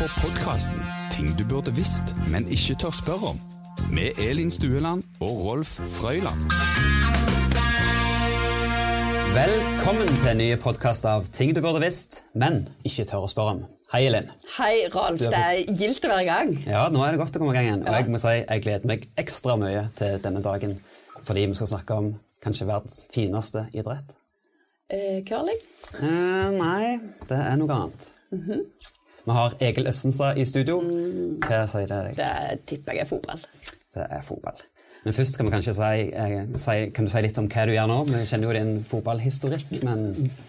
på podkasten Ting du burde visst, men ikke tør spørre om. Med Elin Stueland og Rolf Frøyland. Velkommen til en ny podkast av Ting du burde visst, men ikke tør å spørre om. Hei, Elin. Hei, Rolf. Er Det er gildt å være i gang. Ja, Nå er det godt å komme i gang igjen. Og jeg må si jeg gleder meg ekstra mye til denne dagen. Fordi vi skal snakke om kanskje verdens fineste idrett. Eh, curling? Eh, nei, det er noe annet. Vi har Egil Østenstad i studio. Hva sier det deg? Det tipper jeg er fotball. Det er fotball. Men først kan vi kanskje si, eh, si, kan du si litt om hva du gjør nå? Vi kjenner jo din fotballhistorikk, men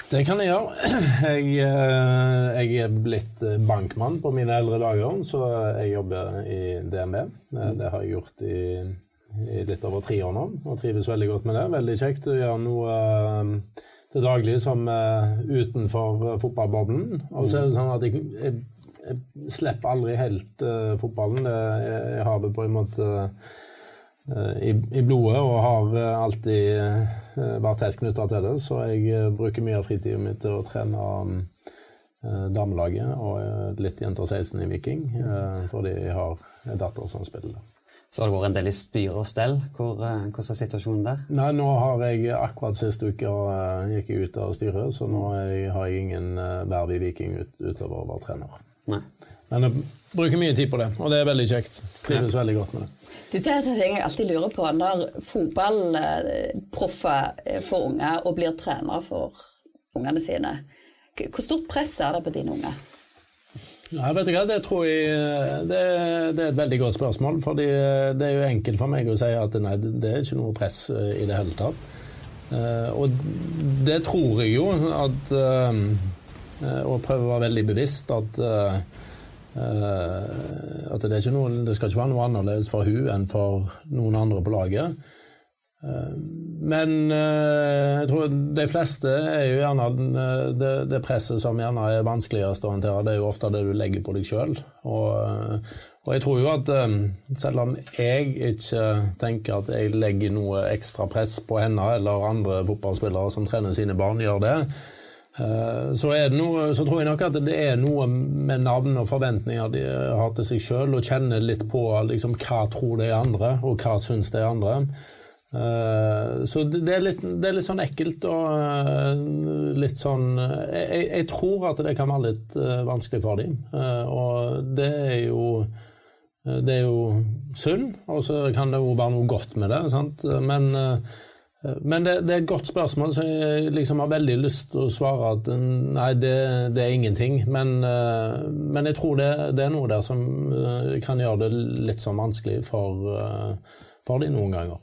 Det kan jeg gjøre. Jeg, eh, jeg er blitt bankmann på mine eldre dager, så jeg jobber i DNB. Eh, Det har jeg gjort i, i litt over tre år nå, og trives veldig godt med det. Veldig kjekt å gjøre noe eh, til daglig som er utenfor fotballboblen. Og så er det sånn at jeg, jeg, jeg slipper aldri helt uh, fotballen. Jeg, jeg har det på en måte uh, i, i blodet og har eh, alltid vært tett knytta til det. Så jeg bruker mye av fritiden min til å trene damelaget og litt jenter 16 i Viking, fordi jeg har en datter som spiller det. så har det vært en del i styre og stell. Hvor, hvordan er situasjonen der? Nei, nå har jeg akkurat sist uke gikk jeg ut av styret, så nå har jeg ingen verv i Viking ut, utover å være trener. Nei. Men jeg bruker mye tid på det, og det er veldig kjekt. Trives veldig godt med det. Du, det er en sånn ting jeg alltid lurer på når fotballproffer får unger og blir trener for ungene sine. Hvor stort press er det på dine unger? Nei, vet du hva, Det tror jeg det, det er et veldig godt spørsmål. fordi det er jo enkelt for meg å si at nei, det er ikke noe press eh, i det hele tatt. Eh, Og det tror jeg jo at eh, Og prøve å være veldig bevisst at eh, eh, at det, noe, det skal ikke være noe annerledes for hun enn for noen andre på laget. Men eh, jeg tror de fleste er jo gjerne eh, det, det presset som gjerne er vanskeligst å håndtere. Det er jo ofte det du legger på deg sjøl. Og, eh, og jeg tror jo at eh, selv om jeg ikke tenker at jeg legger noe ekstra press på henne eller andre fotballspillere som trener sine barn, gjør det, eh, så, er det noe, så tror jeg nok at det er noe med navn og forventninger de har til seg sjøl, og kjenner litt på liksom, hva tror de andre, og hva syns de andre. Eh, Så det er, litt, det er litt sånn ekkelt og eh, litt sånn jeg, jeg- tror at det kan være litt eh, vanskelig for dem. Eh, Og det er jo eh, det er jo synd, og så kan det jo være noe godt med det. Sant? Men, eh, men det, det er et godt spørsmål, så jeg liksom har veldig lyst til å svare at nei, det, det er ingenting. Men, eh, men jeg tror det, det er noe der som eh, kan gjøre det litt sånn vanskelig for, eh, for de noen ganger.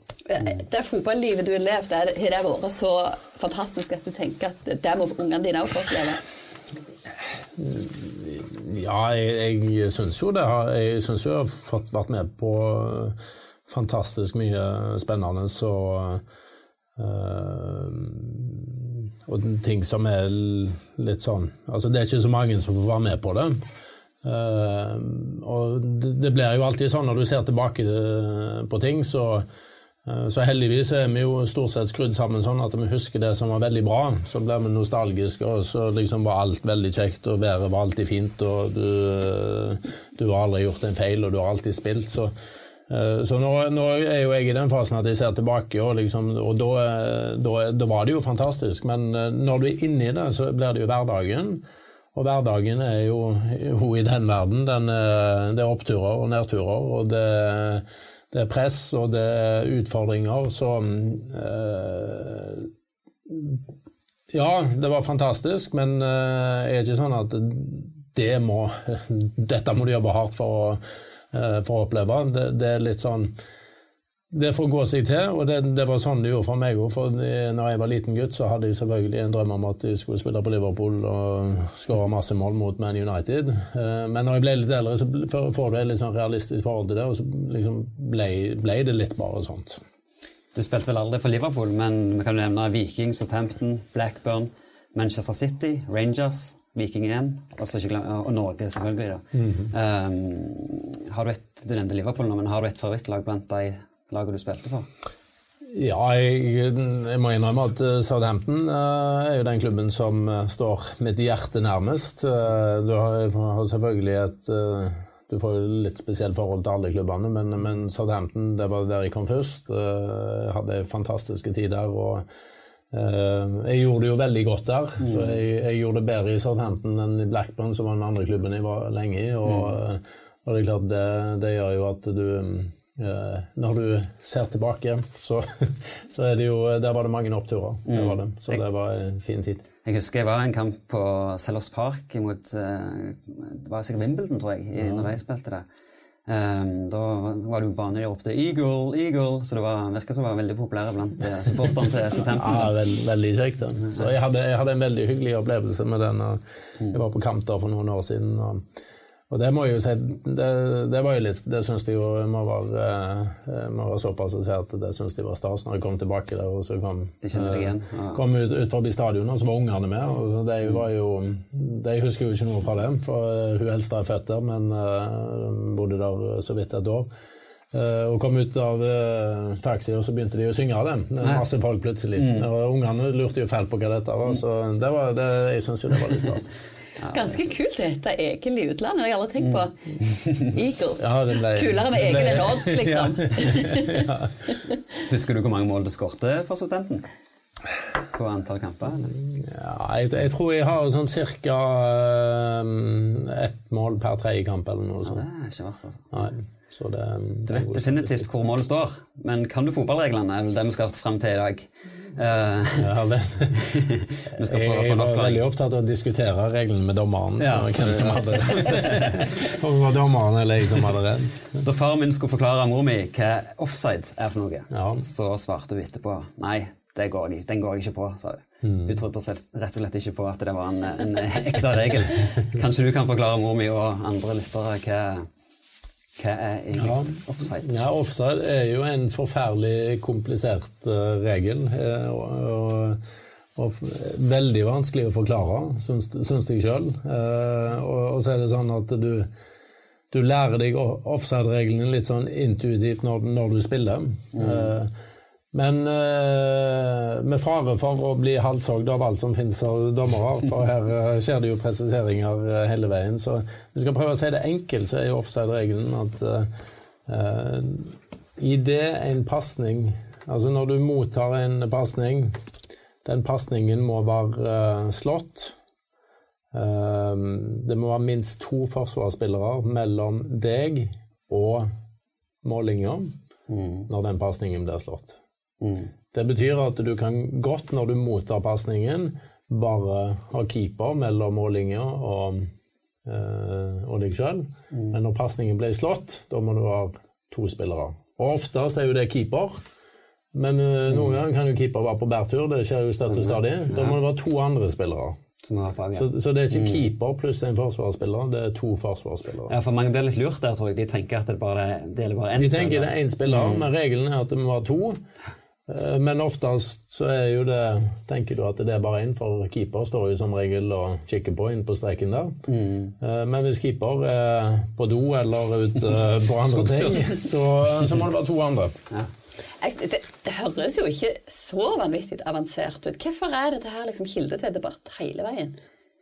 Det fotballivet du har levd, har det vært så fantastisk at du tenker at det må ungene dine også få oppleve? Ja, jeg, jeg syns jo det. Jeg syns jo jeg har fått vært med på fantastisk mye spennende så øh, Og ting som er litt sånn Altså, det er ikke så mange som får være med på det. Uh, og det, det blir jo alltid sånn når du ser tilbake eh, på ting, så uh, så heldigvis er vi jo stort sett skrudd sammen sånn at vi husker det som var veldig bra. Så blir vi nostalgiske, og så liksom var alt veldig kjekt, og været var alltid fint, og du, du har aldri gjort en feil, og du har alltid spilt. Så, så nå, nå er jo jeg i den fasen at jeg ser tilbake, og, liksom, og da, eh, da, da var det jo fantastisk. Men eh, når du er inni det, så blir det jo hverdagen. Og hverdagen er jo, jo i den verden. Den det er oppturer og nedturer, og det, det er press og det er utfordringer. Så eh, Ja, det var fantastisk, men eh, jeg er ikke sånn at det må Dette må du jobbe hardt for å, eh, for å oppleve. Det, det er litt sånn det får gå seg til, og det, det var sånn det gjorde for meg òg. Når jeg var liten gutt, så hadde jeg selvfølgelig en drøm om at jeg skulle spille på Liverpool og skåre masse mål mot Man United. Eh, Men når jeg ble litt eldre, så får du et litt sånn realistisk forhold til det, og så liksom ble, ble det litt bare sånt. Du spilte vel aldri for Liverpool, men vi kan nevne Vikings og Tampton, Blackburn, Manchester City, Rangers, Viking igjen, og, Norge, selvfølgelig. da. um, har du et, du nevnte Liverpool nå, men har du et favorittlag blant de lagene du spilte for? Ja, jeg, jeg må innrømme at eh, Southampton uh, er jo den klubben som uh, står mitt hjerte nærmest. Du har, har, selvfølgelig et Du får jo litt spesielt forhold til alle klubbene, men, men Southampton det var der jeg kom først. Jeg hadde fantastiske tider. og jeg gjorde det jo veldig godt der, mm. så jeg, jeg, gjorde det bedre i Southampton enn i Blackburn, som var den andre klubben jeg var lenge i. Og, mm. og det er klart, det, det gjør jo at du Eh, når du ser tilbake, så, så, er det jo Der var det mange oppturer. Det var det. Så det var en fin tid. Jeg husker jeg var i en kamp på Sellers Park mot eh, Det var sikkert Wimbledon, tror jeg, ja. når jeg spilte der. Um, da var du jo banen opp til 'Eagle, Eagle', så det var, virka som det var veldig populære blant uh, supporterne til Southampton. Ja, veld, veldig kjekt. Så jeg hadde, jeg hadde, en veldig hyggelig opplevelse med den. Jeg var på kamp der for noen år siden. og og det må jeg jo si, det, det var jo litt, det syns de jo må være, eh, må være såpass å si at det syns de var stas når jeg kom tilbake der og så kom, ja. kom ut, ut forbi stadionet, og så var ungene med. og de var jo, De husker jo ikke noe fra det, for eh, hun eldste er født der, men uh, bodde der så vidt et år. Uh, og kom ut av uh, taxi, og så begynte de å synge av det. Masse folk plutselig. Mm. Og ungene lurte jo fælt på hva dette var, så det var, det, jeg syns jo det var litt stas. Ganske kult dette Egil i utlandet. Det har jeg aldri tenkt på. Mm. Eagle. Ja, Kulere med Egil enn Odd, liksom. ja. Husker du hvor mange mål du skårte for Southampton? På antall kamper? Ja, jeg, jeg, tror jeg har sånn cirka um, ett mål per tredje kamp eller noe sånt. Ja, det er ikke verst, altså. Nei. Det, du vet definitivt hvor målet står, men kan du fotballreglene? er det vi skal frem til i dag. Uh, ja, det, jeg, jeg var veldig opptatt av å diskutere reglene med dommeren. Ja, hvem som hadde Om det var dommeren eller jeg som hadde redd. Da far min skulle forklare mor mi hva offside er for noe, ja. så svarte hun etterpå nei, går jeg, den går jeg ikke på. sa Hun mm. Hun trodde rett og slett ikke på at det var en, en ekte regel. Kanskje du kan forklare mor mi og andre lyttere hva hva er egentlig ja, offside? Ja, Offside er jo en forferdelig komplisert uh, regel. Uh, og, og, veldig vanskelig å forklare, syns, syns jeg sjøl. Uh, og, og, så er det sånn at du, du lærer deg offside-reglene litt sånn intuitivt når, når du spiller. Mm. Men eh, med fare for å bli halshogd av alt som finnes av dommere, for her eh, skjer det jo presiseringer eh, hele veien, så vi skal prøve å si det enkelt, så er jo offside-regelen at eh, idet en pasning Altså når du mottar en pasning, den pasningen må være eh, slått. Eh, det må være minst to forsvarsspillere mellom deg og mållinja mm. når den pasningen blir slått. Mm. Det betyr at du kan godt, når du mottar pasningen, bare ha keeper mellom mållinja og, øh, og deg sjøl. Mm. Men når pasningen blir slått, da må du ha to spillere. Og oftest er jo det keeper. Men øh, noen ganger kan jo keeper være på bærtur. Det skjer jo støtt og stadig. Da må det være to andre spillere. Så, så, det er ikke mm. keeper pluss en forsvarsspiller, det er to forsvarsspillere. Ja, for Mange blir litt lurt der, tror jeg. De tenker at det bare det er bare én spiller. De tenker det er én spiller, mm. men regelen er at det må være to. Eh, men oftest så er jo det Tenker du at det er bare inn for keeper står jo som regel og kikker på inn på streken der. Mm. Eh, men hvis keeper er på do eller ute på andre ting, så, så, må det være to andre. Ja. Det, det, høres jo ikke så vanvittig avansert ut. Hvorfor er dette her liksom kilde til debatt hele veien?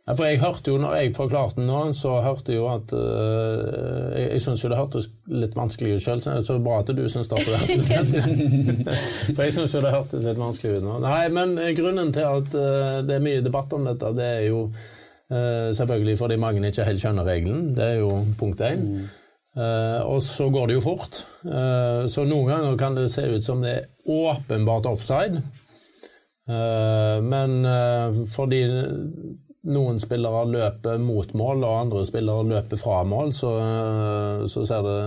Ja, for jeg hørte jo, når jeg forklarte nå, så hørte jeg jo at uh, Jeg, jeg syns jo det hørtes litt vanskelig ut sjøl, så det er bra at du syns det For jeg syns jo det hørtes litt vanskelig ut nå. Nei, men eh, grunnen til at uh, det er mye debatt om dette, det er jo uh, selvfølgelig fordi mange ikke helt skjønner regelen. Det er jo punkt én. Mm. og så går det jo fort. så noen ganger kan det se ut som det er åpenbart offside. men fordi noen spillere løper mot mål, og andre spillere løper fra mål, så, så, det,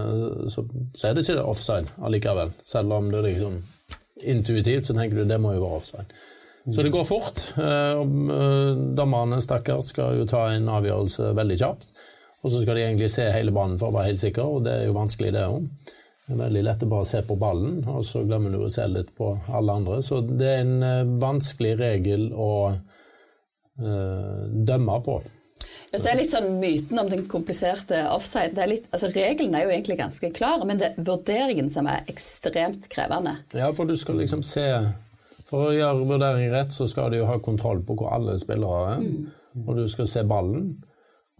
så, så er det ikke offside allikevel. Selv om det liksom intuitivt så tenker du det må jo være offside. Så det går fort. Eh, eh, dommerne stakkars skal jo ta en avgjørelse veldig kjapt. Og så skal de egentlig se hele banen for å være helt sikker, og det er jo vanskelig, det òg. Det er veldig lett å bare se på ballen, og så glemmer du å se litt på alle andre. Så det er en eh, vanskelig regel å Eh, dømme på. Altså, det er litt sånn myten om den kompliserte offside. Er litt, altså, regelen er jo egentlig ganske klar, men det er vurderingen som er ekstremt krevende. Ja, for du skal liksom se For å gjøre vurdering rett, så skal du jo ha kontroll på hvor alle spillere er. Mm. Og du skal se ballen.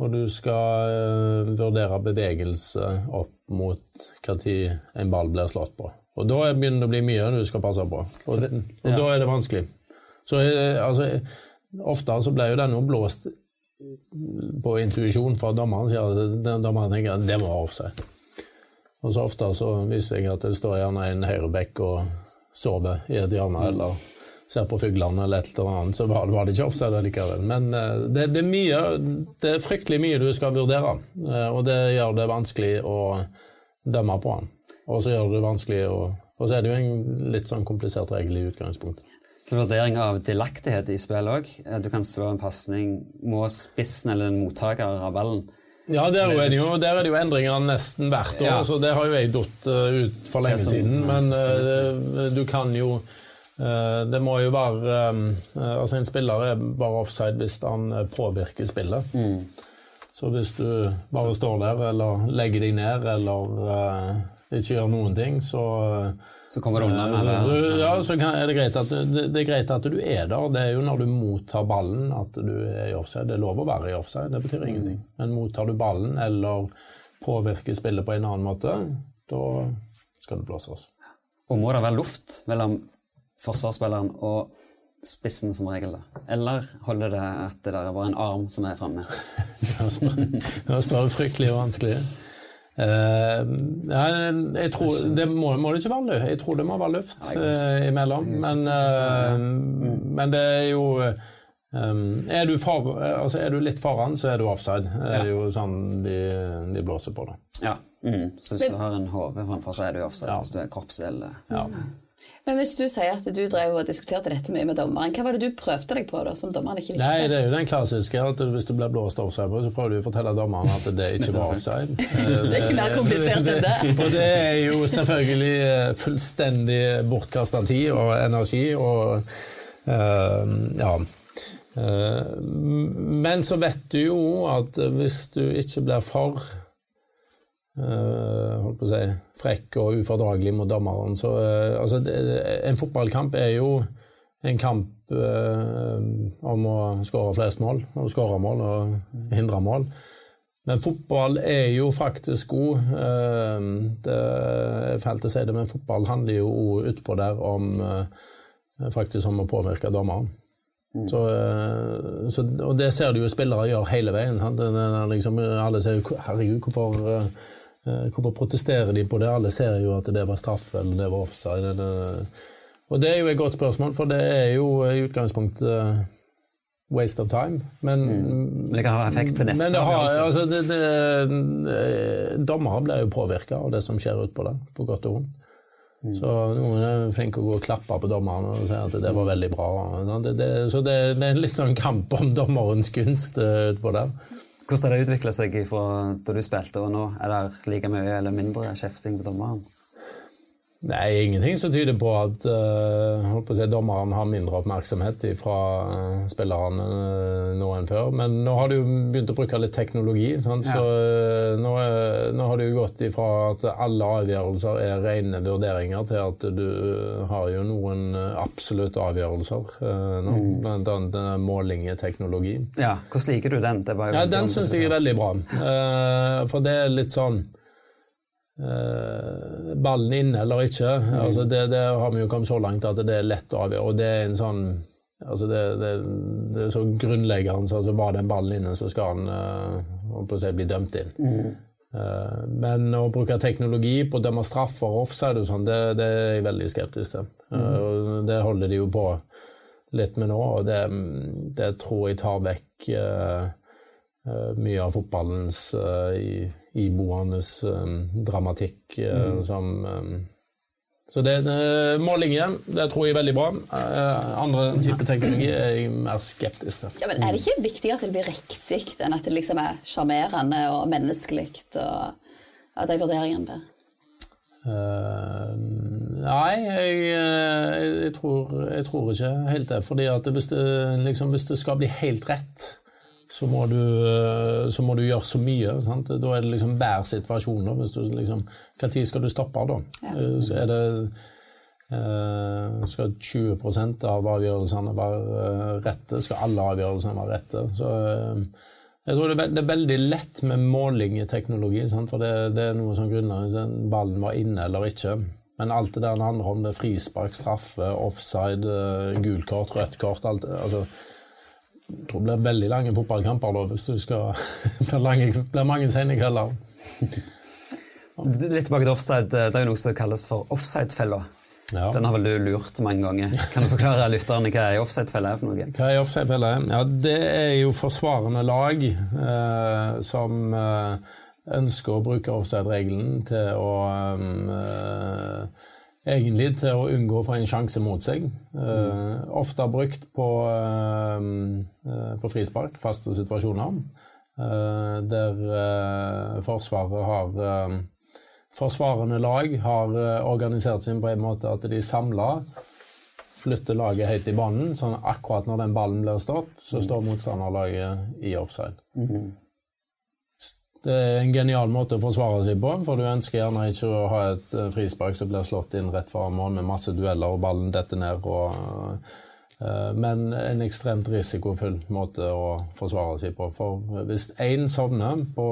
Og du skal uh, vurdere bevegelse opp mot når en ball blir slått på. Og da begynner det å bli mye du skal passe på. Og, det, og ja. da er det vanskelig. Så uh, altså, ofte så blir jo den jo blåst på intuisjon fra dommeren, sier dommeren tenker at det må være offside. Og så ofte så viser jeg at det står gjerne en høyrebekk og sover i et hjørne, eller ser på fuglene eller et eller annet, så var, det ikke offside likevel. Men uh, det, det, er mye, det er fryktelig mye du skal vurdere, uh, og det gjør det vanskelig å dømme på han. Og så gjør det vanskelig å Og så er det jo en litt sånn komplisert regel i utgangspunktet. Så vurdering av delaktighet i spill òg. Du kan slå en pasning. Må spissen eller en mottaker av ballen ja, der er, det jo, der er det jo endringer nesten hvert år, ja. så det har jo jeg datt uh, ut for lenge siden. Men uh, du kan jo uh, Det må jo være Altså, en spiller er bare offside hvis han påvirker spillet. Mm. Så hvis du bare står der eller legger deg ned eller ikke gjør noen ting, så så kommer rollen unna med? Ja, så er det, greit at, det, det, er greit at du er der. Det er jo når du mottar ballen at du er i offside. Det er lov å være i offside, det betyr ingenting. Mm. Men mottar du ballen eller påvirker spillet på en annen måte, da skal det blåses. Og må det være luft mellom forsvarsspilleren og spissen som regel? da? Eller holder det at det der er bare en arm som er framme? det du fryktelig vanskelig. Uh, jeg tror, det må, må, det ikke være løft. Jeg tror det må være løft uh, imellom. Men, uh, men, det er jo um, er, du for, altså er, du litt foran, så er du offside. Det er jo sånn de, de blåser på det. Ja. Mm. Så hvis du har en hode framfor, så er du offside. Ja. Hvis du er kroppsdel ja. Men hvis du sier at du drev og diskuterte dette mye med dommeren, hva var det du prøvde deg på da, som dommeren ikke likte? Nei, Det er jo den klassiske at hvis du blir blåst offside, på, så prøver du å fortelle dommeren at det ikke var offside. det er ikke mer komplisert enn det. og det er jo selvfølgelig eh, fullstendig bortkasta tid og energi og uh, ja. Uh, men så vet du jo at hvis du ikke blir for holdt på å si, frekk og ufordragelig mot dommeren. Så, uh, altså, en fotballkamp er jo en kamp uh, om å skåre flest mål, og skåre mål og hindre mål. Men fotball er jo faktisk god. Det er fælt å si det, men fotball handler jo utpå der om faktisk om å påvirke dommeren. Mm. Så, så, og det ser du jo spillere gjør hele veien. Liksom, alle sier 'herregud, hvorfor Eh, hvorfor protesterer de på det? Alle ser jo at det var straff eller det var offside. Eller... Og det er jo et godt spørsmål, for det er jo i utgangspunktet eh, waste of time. Men, mm. det kan ha effekt til neste år. Altså, det, det, eh, dommere blir jo påvirka av det som skjer utpå der, på godt og vondt. Mm. Så noen er flinke å gå og klappe på dommeren og si at det var veldig bra. Det, så det, det er en litt sånn kamp om dommerens kunst utpå der. Hvordan har det utvikla seg fra da du spilte og nå? Er det like mye eller mindre kjefting på dommeren? Nei, ingenting som tyder på at uh, på si, dommeren har mindre oppmerksomhet fra uh, spillerne uh, nå enn før. Men nå har du begynt å bruke litt teknologi. Ja. Så nå, nå, har du gått ifra at alle avgjørelser er rene vurderinger, til at du har jo noen absolutte avgjørelser nå. Mm. Blant annet målingeteknologi. Ja, Hvordan liker du den? ja, den syns jeg er veldig bra. for det er litt sånn Eh, ballen inne eller ikke. Altså det, det, har vi jo kommet så langt at det er lett å avgjøre. Og det er en sånn altså det, det, er så grunnleggende. altså Var den ballen inne, så skal han uh, si, bli dømt inn. Mm. Men å bruke teknologi på å dømme straffer offside sånn, det, er jeg veldig skeptisk til. Mm. Uh, det holder de jo på litt med nå, og det, tror jeg tar vekk uh, Eh, mye av fotballens uh, iboende um, dramatikk uh, mm. som Så det uh, målinger, det tror jeg er veldig bra. Uh, andre typer teknologi er jeg mer skeptisk til. Ja, men Er det ikke viktigere at det blir riktig enn at det liksom er sjarmerende og menneskelig? Og, ja, de vurderingene der? nei, jeg, jeg, tror, jeg, tror, ikke helt det. fordi at hvis det, liksom, hvis det skal bli helt rett, så må du, eh, så må du gjøre så mye. Sant? Da er det liksom hver situasjon. Da. Hvis du liksom, skal du stoppe da? Ja. Eh, så er det eh, Skal 20 av avgjørelsene være rette? Skal alle avgjørelsene være rette? Så jeg tror det er, veldig lett med måling i teknologi. Sant? For det, det, er noe som grunner ballen var inne eller ikke. Men alt det der handler om det er frispark, straffe, offside, gult kort, rødt kort alt, altså, jeg tror det blir veldig lange fotballkamper da, hvis du skal Det blir mange sene kvelder. Litt tilbake til offside. Det er jo noe som kalles for offside-fella. Ja. Den har vel du lurt mange ganger. Kan du forklare lytterne hva ei offside-felle er for noe? Hva er offside-felle? Ja, Det er jo forsvarende lag eh, som eh, ønsker å bruke offside-regelen til å eh, egentlig til å unngå å få en sjanse mot seg. Uh, ofte brukt på, uh, på, frispark, faste situasjoner, uh, der Forsvaret har Forsvarende lag har organisert seg på en måte at de samler flytter laget høyt i banen, sånn akkurat når den ballen blir stått, så står motstanderlaget i offside. Mm. Det er en genial måte å forsvare seg på, for du ønsker gjerne ikke å ha et eh, frispark som blir slått inn rett foran mål med masse dueller og ballen detter ned. Og, uh, men en ekstremt risikofull måte å forsvare seg på. For hvis én sovner på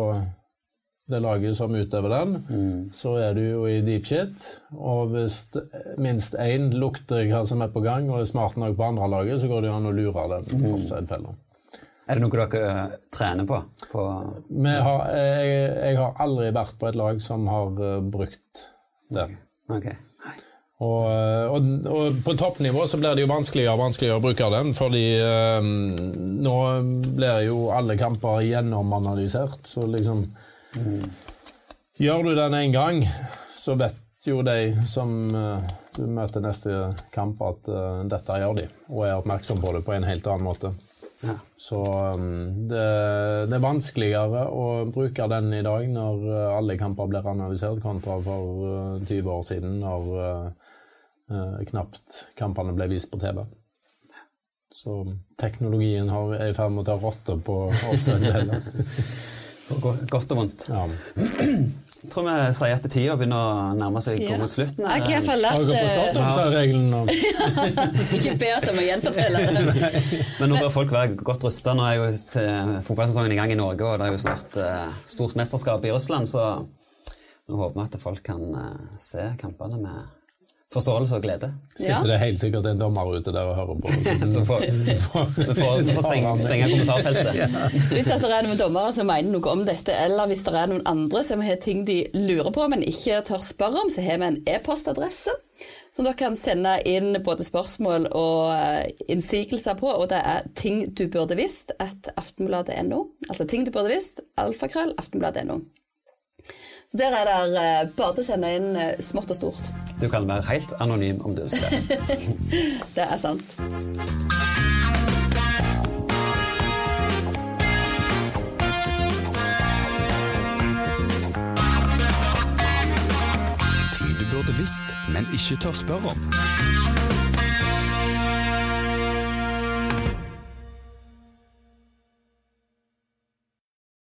det laget som utøver den, mm. så er du jo i deep shit. Og hvis minst én lukter hva som er på gang, og er smart nok på andre laget, så går det jo an å lure den mm. Er det noe dere eh, trener på? på har, jeg, jeg, har aldri vært på et lag som har uh, brukt det. Okay. Og, eh, og, og, på toppnivå så blir det jo vanskeligere og vanskeligere å bruke den, fordi uh, nå blir jo alle kamper gjennomanalysert, så liksom mm. Gjør du den én gang, så vet jo de som uh, du møter neste kamp, at dette gjør de, og er oppmerksom på det på en helt annen måte. Ja. Så um, det, det, er vanskeligere å bruke den i dag når uh, alle kamper blir analysert, kontra for 20 uh, år siden når uh, knapt kampene ble vist på TV. Så teknologien er i ferd med å ta rotte på offside. Godt og vondt. Ja. Jeg tror vi sier at tida begynner å nærme seg ja. mot slutten. Jeg har iallfall lært forstått? Ikke be oss om å gjenfortelle det. Men nå bør folk være godt rusta. Nå er jo fotballsesongen i gang i Norge, og det er jo snart stort mesterskap i Russland, så nå håper vi at folk kan se kampene med forståelse og glede. Sitter det helt sikkert en dommer ute der og hører på. Så får vi får stenge, stenge kommentarfeltet. ja. Hvis det er noen dommere som mener noe om dette, eller hvis det er noen andre som har ting de lurer på, men ikke tør spørre om, så har vi en e-postadresse som dere kan sende inn både spørsmål og eh, innsigelser på, og det er ting du burde visst at aftenbladet.no. Altså ting du burde visst, alfakrøll, aftenbladet.no. Så Der er det eh, bare til å sende inn eh, smått og stort. Du kan være helt anonym om du ønsker det. det er sant. Ting du burde visst, men ikke tør spørre om.